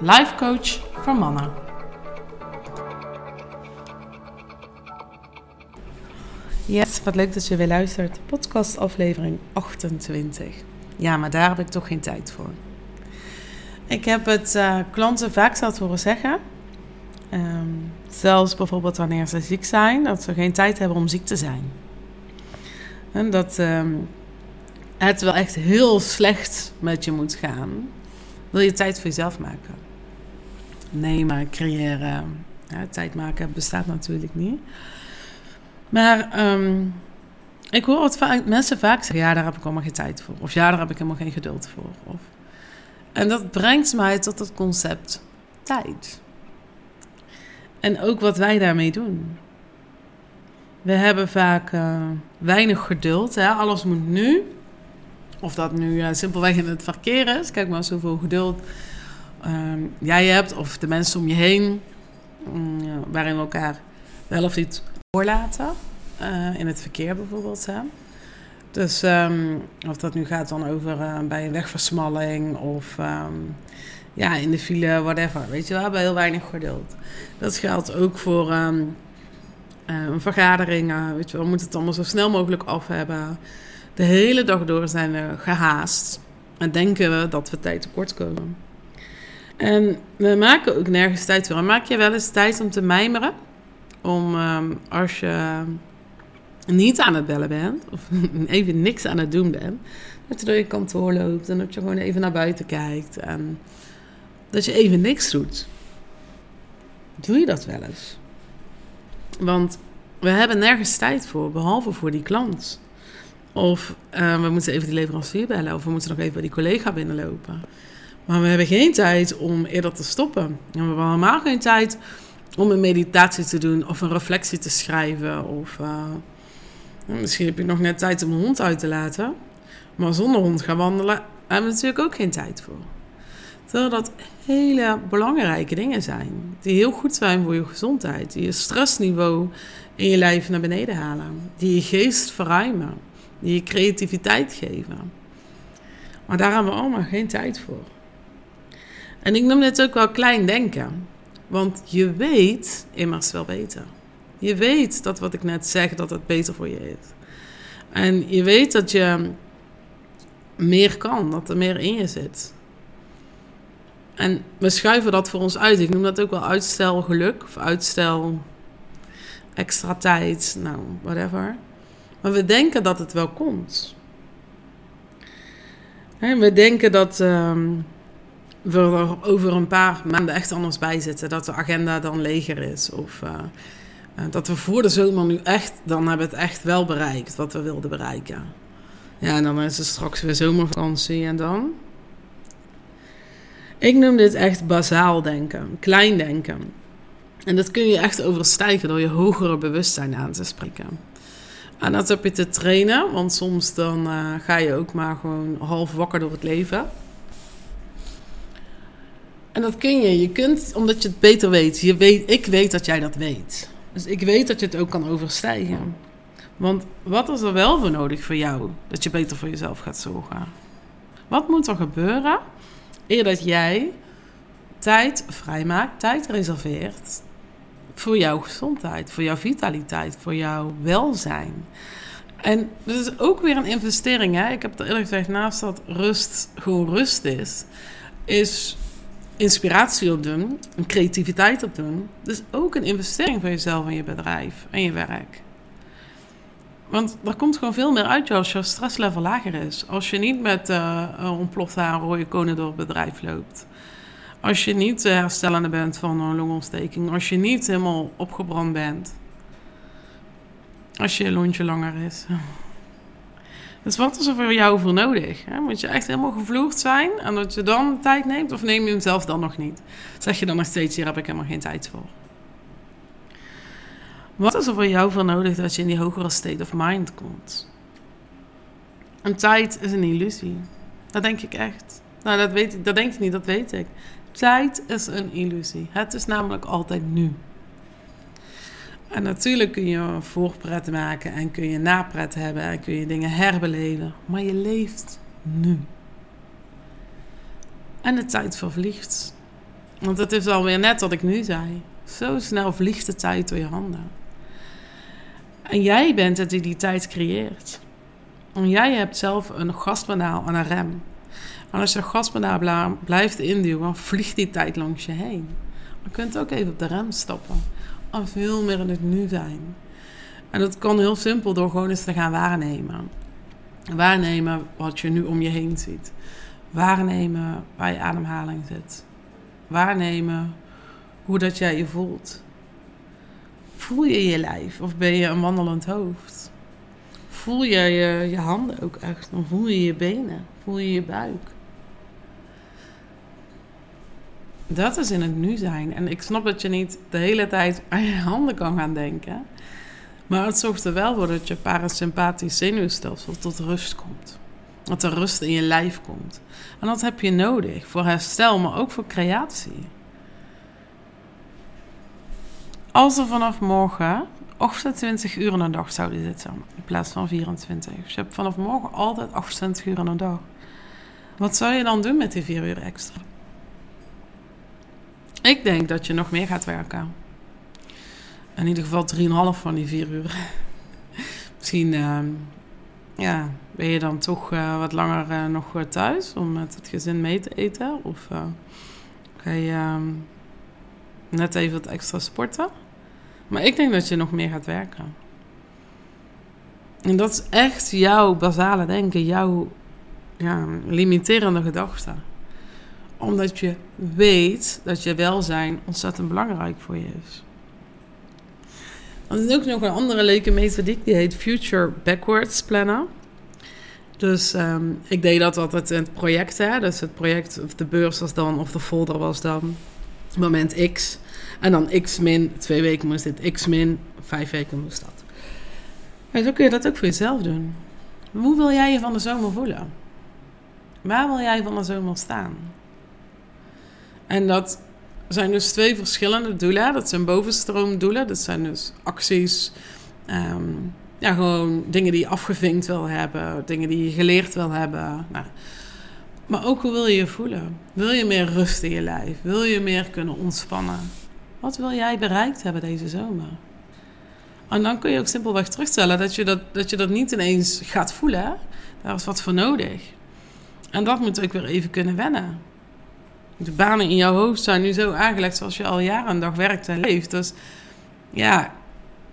life coach voor mannen. Yes, wat leuk dat je weer luistert. Podcast aflevering 28. Ja, maar daar heb ik toch geen tijd voor. Ik heb het uh, klanten vaak zelf horen zeggen. Um, zelfs bijvoorbeeld wanneer ze ziek zijn, dat ze geen tijd hebben om ziek te zijn. En dat um, het wel echt heel slecht met je moet gaan. Wil je tijd voor jezelf maken? Nemen, creëren. Tijd maken bestaat natuurlijk niet. Maar um, ik hoor het vaak, mensen vaak zeggen: ja, daar heb ik allemaal geen tijd voor. Of ja, daar heb ik helemaal geen geduld voor. Of, en dat brengt mij tot het concept tijd. En ook wat wij daarmee doen. We hebben vaak uh, weinig geduld. Hè? Alles moet nu. Of dat nu uh, simpelweg in het verkeer is. Kijk maar zoveel geduld um, jij hebt. Of de mensen om je heen. Um, waarin we elkaar wel of niet voorlaten. Uh, in het verkeer bijvoorbeeld. Hè? Dus um, of dat nu gaat dan over uh, bij een wegversmalling of um, ja, in de file, whatever. Weet je, we hebben heel weinig geduld. Dat geldt ook voor um, uh, een vergadering. Uh, weet je, we moeten het allemaal zo snel mogelijk af hebben. De hele dag door zijn we gehaast en denken we dat we tijd tekort komen. En we maken ook nergens tijd voor. En maak je wel eens tijd om te mijmeren? Om als je niet aan het bellen bent, of even niks aan het doen bent, dat je door je kantoor loopt en dat je gewoon even naar buiten kijkt en dat je even niks doet. Doe je dat wel eens? Want we hebben nergens tijd voor, behalve voor die klant. Of uh, we moeten even die leverancier bellen, of we moeten nog even bij die collega binnenlopen. Maar we hebben geen tijd om eerder te stoppen. En we hebben helemaal geen tijd om een meditatie te doen, of een reflectie te schrijven, of. Uh, Misschien heb je nog net tijd om een hond uit te laten. Maar zonder hond gaan wandelen hebben we natuurlijk ook geen tijd voor. Terwijl dat hele belangrijke dingen zijn. Die heel goed zijn voor je gezondheid. Die je stressniveau in je lijf naar beneden halen. Die je geest verruimen. Die je creativiteit geven. Maar daar hebben we allemaal geen tijd voor. En ik noem dit ook wel klein denken. Want je weet immers wel beter. Je weet dat wat ik net zeg, dat het beter voor je is. En je weet dat je meer kan, dat er meer in je zit. En we schuiven dat voor ons uit. Ik noem dat ook wel uitstel geluk of uitstel extra tijd, nou, whatever. Maar we denken dat het wel komt. we denken dat um, we er over een paar maanden echt anders bij zitten. Dat de agenda dan leger is. Of uh, eh, dat we voor de zomer nu echt, dan hebben we het echt wel bereikt wat we wilden bereiken. Ja, en dan is het straks weer zomervakantie en dan? Ik noem dit echt bazaal denken, klein denken. En dat kun je echt overstijgen door je hogere bewustzijn aan te spreken. En dat heb je te trainen, want soms dan uh, ga je ook maar gewoon half wakker door het leven. En dat kun je. Je kunt, omdat je het beter weet. Je weet ik weet dat jij dat weet. Dus ik weet dat je het ook kan overstijgen. Want wat is er wel voor nodig voor jou dat je beter voor jezelf gaat zorgen? Wat moet er gebeuren eer dat jij tijd vrijmaakt, tijd reserveert voor jouw gezondheid, voor jouw vitaliteit, voor jouw welzijn? En dat is ook weer een investering. Hè? Ik heb er eerlijk gezegd, naast dat rust gewoon rust is, is inspiratie op doen, creativiteit op doen. Dus ook een investering voor jezelf en je bedrijf en je werk. Want er komt gewoon veel meer uit als je stresslevel lager is. Als je niet met uh, een ontplofte haar rode konen door het bedrijf loopt. Als je niet uh, herstellende bent van een longontsteking. Als je niet helemaal opgebrand bent. Als je lontje langer is. Dus wat is er voor jou voor nodig? Hè? Moet je echt helemaal gevloerd zijn en dat je dan tijd neemt? Of neem je hem zelf dan nog niet? Zeg je dan nog steeds, hier heb ik helemaal geen tijd voor. Wat is er voor jou voor nodig dat je in die hogere state of mind komt? En tijd is een illusie. Dat denk ik echt. Nou, dat weet dat denk ik niet, dat weet ik. Tijd is een illusie. Het is namelijk altijd nu. En natuurlijk kun je voorpret maken en kun je napret hebben en kun je dingen herbeleven. Maar je leeft nu. En de tijd vervliegt. Want het is alweer net wat ik nu zei. Zo snel vliegt de tijd door je handen. En jij bent het die die tijd creëert. En jij hebt zelf een gaspedaal en een rem. En als je de gaspedaal blijft induwen, vliegt die tijd langs je heen. Je kunt ook even op de rem stappen. Of veel meer in het nu zijn. En dat kan heel simpel door gewoon eens te gaan waarnemen. Waarnemen wat je nu om je heen ziet. Waarnemen waar je ademhaling zit. Waarnemen hoe dat jij je voelt. Voel je je lijf of ben je een wandelend hoofd? Voel je je, je handen ook echt? Dan voel je je benen, voel je je buik. Dat is in het nu zijn. En ik snap dat je niet de hele tijd aan je handen kan gaan denken. Maar het zorgt er wel voor dat je parasympathisch zenuwstelsel tot rust komt. Dat er rust in je lijf komt. En dat heb je nodig voor herstel, maar ook voor creatie. Als er vanaf morgen 28 uur in een dag zouden zitten, in plaats van 24. Dus je hebt vanaf morgen altijd 28 uur een dag. Wat zou je dan doen met die 4 uur extra? Ik denk dat je nog meer gaat werken. In ieder geval 3,5 van die 4 uur. Misschien uh, ja, ben je dan toch uh, wat langer uh, nog thuis om met het gezin mee te eten. Of ga je ehm, net even wat extra sporten. Maar ik denk dat je nog meer gaat werken. En dat is echt jouw basale denken, jouw ja, limiterende gedachte. Omdat je weet dat je welzijn ontzettend belangrijk voor je is. Er is ook nog een andere leuke methodiek, die heet Future Backwards Planner. Dus um, ik deed dat altijd in het project. Hè? Dus het project, of de beurs was dan, of de folder was dan moment X. En dan x min, twee weken moest dit, x min, vijf weken moest dat. En zo kun je dat ook voor jezelf doen. Hoe wil jij je van de zomer voelen? Waar wil jij van de zomer staan? En dat zijn dus twee verschillende doelen. Dat zijn bovenstroomdoelen. Dat zijn dus acties. Um, ja, gewoon dingen die je afgevinkt wil hebben. Dingen die je geleerd wil hebben. Nou, maar ook hoe wil je je voelen? Wil je meer rust in je lijf? Wil je meer kunnen ontspannen? Wat wil jij bereikt hebben deze zomer? En dan kun je ook simpelweg terugstellen dat je dat, dat, je dat niet ineens gaat voelen. Daar is wat voor nodig. En dat moet ook weer even kunnen wennen. De banen in jouw hoofd zijn nu zo aangelegd zoals je al jaren en dag werkt en leeft. Dus ja,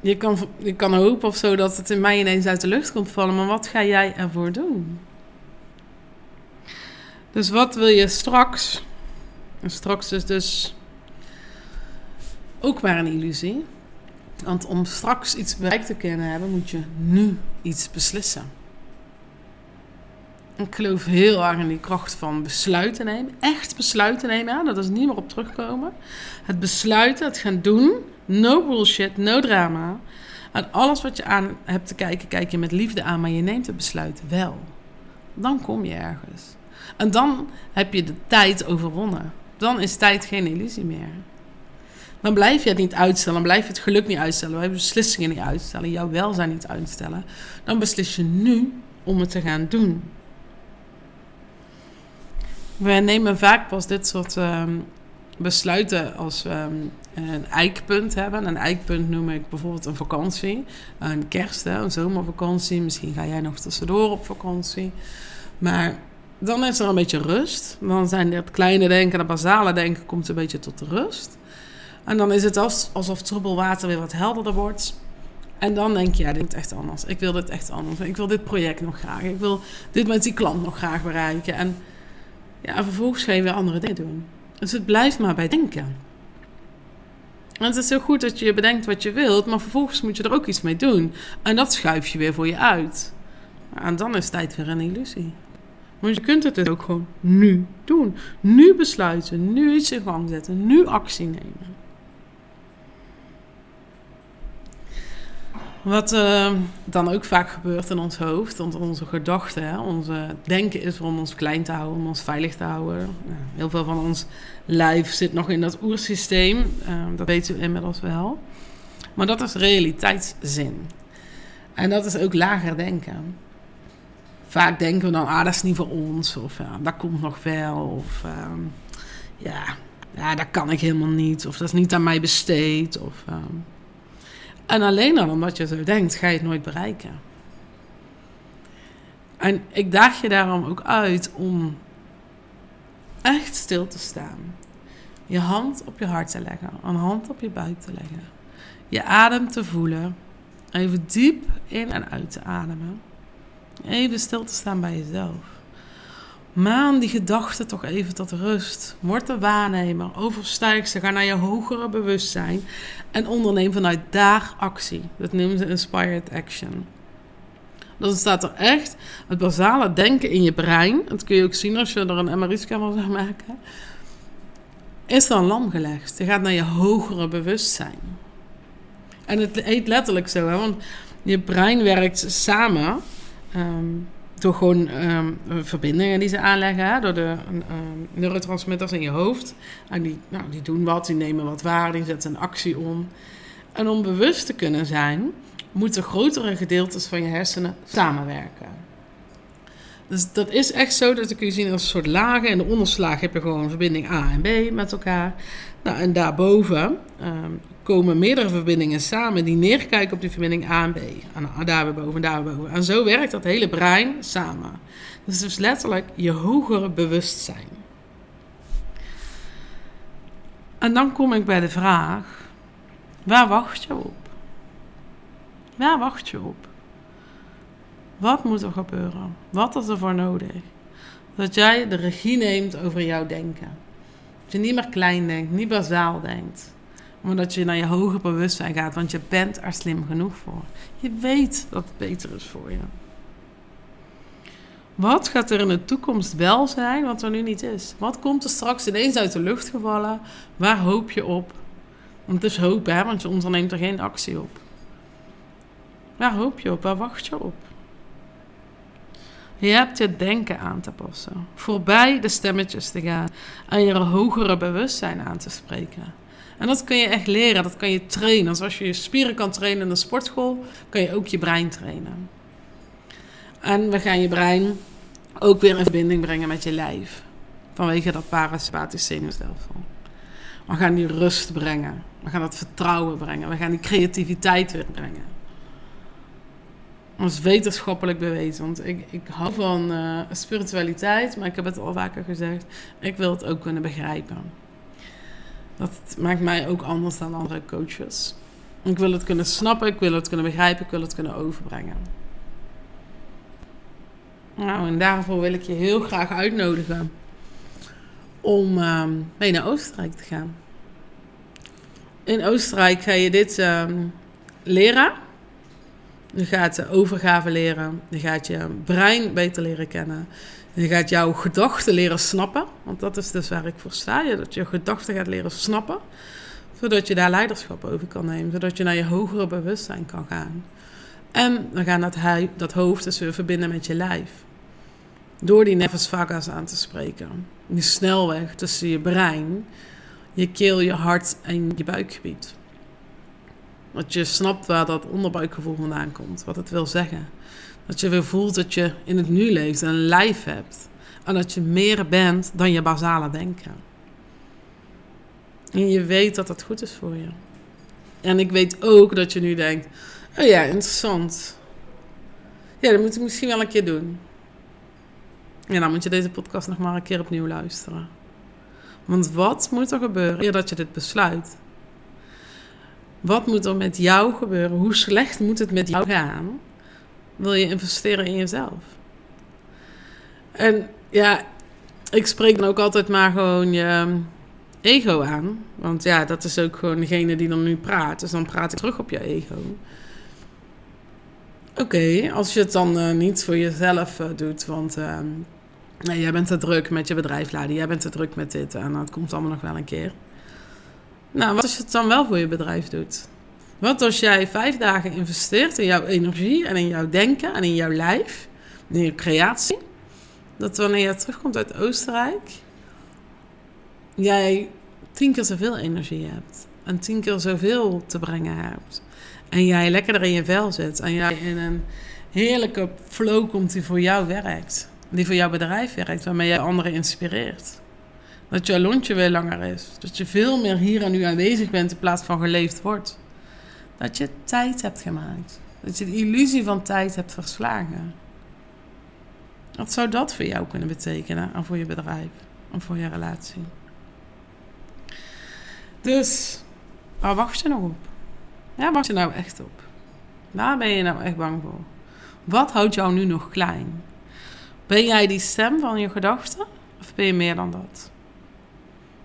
je kan, je kan hopen of zo dat het in mij ineens uit de lucht komt vallen. Maar wat ga jij ervoor doen? Dus wat wil je straks? En straks is dus ook maar een illusie. Want om straks iets bereikt te kunnen hebben, moet je nu iets beslissen. Ik geloof heel erg in die kracht van besluiten nemen. Echt besluiten nemen. Dat is niet meer op terugkomen. Het besluiten, het gaan doen. No bullshit, no drama. En alles wat je aan hebt te kijken, kijk je met liefde aan, maar je neemt het besluit wel. Dan kom je ergens. En dan heb je de tijd overwonnen. Dan is tijd geen illusie meer. Dan blijf je het niet uitstellen. Dan blijf je het geluk niet uitstellen. Wij beslissingen niet uitstellen. Jouw welzijn niet uitstellen. Dan beslis je nu om het te gaan doen. We nemen vaak pas dit soort ehm, besluiten als we ehm, een eikpunt hebben. Een eikpunt noem ik bijvoorbeeld een vakantie. Een kerst, een zomervakantie. Misschien ga jij nog tussendoor op vakantie. Maar dan is er een beetje rust. Dan zijn het kleine denken, het basale denken komt een beetje tot de rust. En dan is het alsof troebel water weer wat helderder wordt. En dan denk je, ja, dit is echt anders. Ik wil dit echt anders. Ik wil dit project nog graag. Ik wil dit met die klant nog graag bereiken. En ja, vervolgens ga je weer andere dingen doen. Dus het blijft maar bij denken. En het is heel goed dat je bedenkt wat je wilt, maar vervolgens moet je er ook iets mee doen. En dat schuif je weer voor je uit. En dan is tijd weer een illusie. Want je kunt het dus ook gewoon nu doen. Nu besluiten, nu iets in gang zetten, nu actie nemen. Wat uh, dan ook vaak gebeurt in ons hoofd, want onze gedachten, onze denken is om ons klein te houden, om ons veilig te houden. heel veel van ons lijf zit nog in dat oersysteem, uh, dat weten we inmiddels wel. Maar dat is realiteitszin. En dat is ook lager denken. Vaak denken we dan, ah, dat is niet voor ons, of ja, dat komt nog wel, of uh, ja, ja, dat kan ik helemaal niet, of dat is niet aan mij besteed, of... En alleen al omdat je zo denkt, ga je het nooit bereiken. En ik daag je daarom ook uit om echt stil te staan. Je hand op je hart te leggen, een hand op je buik te leggen. Je adem te voelen. Even diep in en uit te ademen. Even stil te staan bij jezelf. Maan die gedachten toch even tot rust. Word de waarnemer, overstijg ze, ga naar je hogere bewustzijn en onderneem vanuit daar actie. Dat noemen ze inspired action. Dan staat er echt het basale denken in je brein. Dat kun je ook zien als je er een MRI-scanner zou maken. Is dan lam gelegd. Je gaat naar je hogere bewustzijn. En het heet letterlijk zo, hè, want je brein werkt samen. Um, door gewoon um, verbindingen die ze aanleggen, door de um, neurotransmitters in je hoofd. En die, nou, die doen wat, die nemen wat waar, die zetten een actie om. En om bewust te kunnen zijn, moeten grotere gedeeltes van je hersenen samenwerken. Dus dat is echt zo, dat kun je zien als een soort lagen. In de onderslaag heb je gewoon verbinding A en B met elkaar. Nou, en daarboven um, komen meerdere verbindingen samen die neerkijken op die verbinding A en B. En daar weer boven, daar weer boven. En zo werkt dat hele brein samen. Dus dus letterlijk je hogere bewustzijn. En dan kom ik bij de vraag: waar wacht je op? Waar wacht je op? Wat moet er gebeuren? Wat is er voor nodig? Dat jij de regie neemt over jouw denken. Dat je niet meer klein denkt, niet bazaal denkt. Maar dat je naar je hoger bewustzijn gaat, want je bent er slim genoeg voor. Je weet dat het beter is voor je. Wat gaat er in de toekomst wel zijn wat er nu niet is? Wat komt er straks ineens uit de lucht gevallen? Waar hoop je op? Want het is hopen, hè? want je onderneemt er geen actie op. Waar hoop je op? Waar wacht je op? Je hebt je denken aan te passen. Voorbij de stemmetjes te gaan. En je hogere bewustzijn aan te spreken. En dat kun je echt leren, dat kan je trainen. Zoals je je spieren kan trainen in de sportschool, kan je ook je brein trainen. En we gaan je brein ook weer in verbinding brengen met je lijf. Vanwege dat parasympathisch zenuwstelsel. We gaan die rust brengen. We gaan dat vertrouwen brengen. We gaan die creativiteit weer brengen. Is wetenschappelijk bewezen. Want ik, ik hou van uh, spiritualiteit, maar ik heb het al vaker gezegd. Ik wil het ook kunnen begrijpen. Dat maakt mij ook anders dan andere coaches. Ik wil het kunnen snappen, ik wil het kunnen begrijpen, ik wil het kunnen overbrengen. Nou, en daarvoor wil ik je heel graag uitnodigen om uh, mee naar Oostenrijk te gaan. In Oostenrijk ga je dit uh, leren. Je gaat overgave leren. Je gaat je brein beter leren kennen. Je gaat jouw gedachten leren snappen. Want dat is dus waar ik voor sta. Je, dat je gedachten gaat leren snappen. Zodat je daar leiderschap over kan nemen. Zodat je naar je hogere bewustzijn kan gaan. En dan gaan dat, dat hoofd dus weer verbinden met je lijf. Door die nervus vagas aan te spreken. Die snelweg tussen je brein, je keel, je hart en je buikgebied. Dat je snapt waar dat onderbuikgevoel vandaan komt. Wat het wil zeggen. Dat je weer voelt dat je in het nu leeft en een lijf hebt. En dat je meer bent dan je basale denken. En je weet dat dat goed is voor je. En ik weet ook dat je nu denkt: oh ja, interessant. Ja, dat moet ik misschien wel een keer doen. Ja, dan moet je deze podcast nog maar een keer opnieuw luisteren. Want wat moet er gebeuren eer dat je dit besluit? Wat moet er met jou gebeuren? Hoe slecht moet het met jou gaan? wil je investeren in jezelf. En ja, ik spreek dan ook altijd maar gewoon je ego aan. Want ja, dat is ook gewoon degene die dan nu praat. Dus dan praat ik terug op je ego. Oké, als je het dan uh, niet voor jezelf uh, doet, want uh, nee, jij bent te druk met je bedrijf laden, jij bent te druk met dit en dat komt allemaal nog wel een keer. Nou, wat als je het dan wel voor je bedrijf doet? Wat als jij vijf dagen investeert in jouw energie en in jouw denken en in jouw lijf, in je creatie, dat wanneer je terugkomt uit Oostenrijk, jij tien keer zoveel energie hebt en tien keer zoveel te brengen hebt. En jij lekkerder in je vel zit. En jij in een heerlijke flow komt die voor jou werkt. Die voor jouw bedrijf werkt. Waarmee jij anderen inspireert. Dat je lontje weer langer is. Dat je veel meer hier en nu aanwezig bent in plaats van geleefd wordt. Dat je tijd hebt gemaakt. Dat je de illusie van tijd hebt verslagen. Wat zou dat voor jou kunnen betekenen? En voor je bedrijf? En voor je relatie? Dus, waar wacht je nog op? Ja, wacht je nou echt op? Waar ben je nou echt bang voor? Wat houdt jou nu nog klein? Ben jij die stem van je gedachten? Of ben je meer dan dat?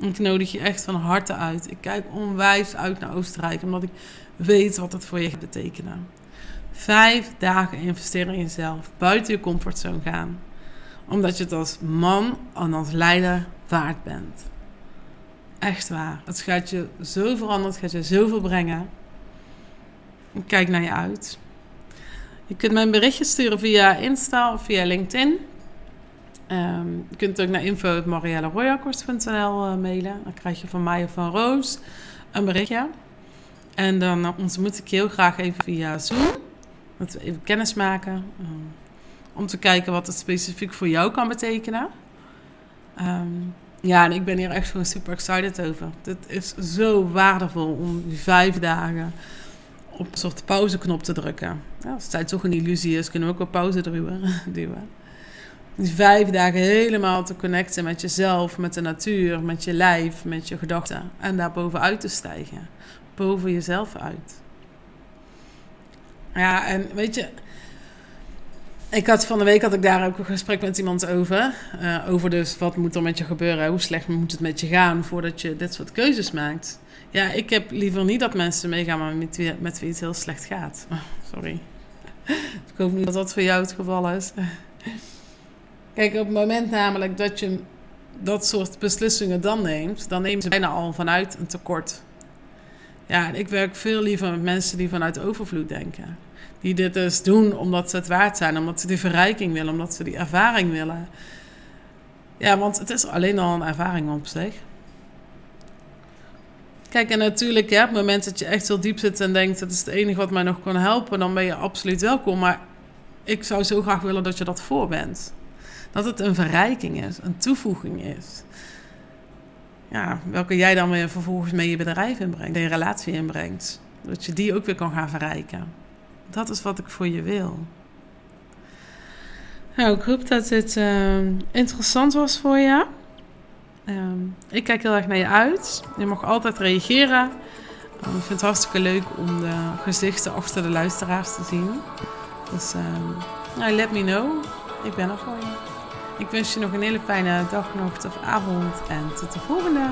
Ik nodig je echt van harte uit. Ik kijk onwijs uit naar Oostenrijk, omdat ik weet wat het voor je gaat betekenen. Vijf dagen investeren in jezelf, buiten je comfortzone gaan. Omdat je het als man en als leider waard bent. Echt waar. Het gaat je zo veranderen, het gaat je zoveel brengen. Ik kijk naar je uit. Je kunt mij een berichtje sturen via Insta of via LinkedIn. Um, je kunt ook naar info.marielleroyakkers.nl uh, mailen. Dan krijg je van mij of van Roos een berichtje. En dan uh, ontmoet ik je heel graag even via Zoom. Dat we even kennis maken. Um, om te kijken wat het specifiek voor jou kan betekenen. Um, ja, en ik ben hier echt gewoon super excited over. Het is zo waardevol om die vijf dagen op een soort pauzeknop te drukken. Ja, als tijd toch een illusie is, kunnen we ook op pauze duwen. Die vijf dagen helemaal te connecten met jezelf, met de natuur, met je lijf, met je gedachten. En daar bovenuit te stijgen. Boven jezelf uit. Ja, en weet je, ik had van de week had ik daar ook een gesprek met iemand over. Uh, over dus wat moet er met je gebeuren, hoe slecht moet het met je gaan voordat je dit soort keuzes maakt. Ja, ik heb liever niet dat mensen meegaan met wie, met wie het heel slecht gaat. Sorry. ik hoop niet dat dat voor jou het geval is. Kijk, op het moment namelijk dat je dat soort beslissingen dan neemt, dan nemen ze bijna al vanuit een tekort. Ja, ik werk veel liever met mensen die vanuit overvloed denken. Die dit dus doen omdat ze het waard zijn, omdat ze die verrijking willen, omdat ze die ervaring willen. Ja, want het is alleen al een ervaring op zich. Kijk, en natuurlijk, ja, op het moment dat je echt zo diep zit en denkt... dat is het enige wat mij nog kan helpen... dan ben je absoluut welkom. Maar ik zou zo graag willen dat je dat voor bent. Dat het een verrijking is, een toevoeging is. Ja, welke jij dan weer vervolgens mee je bedrijf inbrengt... je relatie inbrengt. Dat je die ook weer kan gaan verrijken. Dat is wat ik voor je wil. Nou, ik hoop dat dit uh, interessant was voor je. Um, ik kijk heel erg naar je uit. Je mag altijd reageren. Um, ik vind het hartstikke leuk om de gezichten achter de luisteraars te zien. Dus nou, let me know. Ik ben er voor je. Ik wens je nog een hele fijne dag, nacht of avond. En tot de volgende.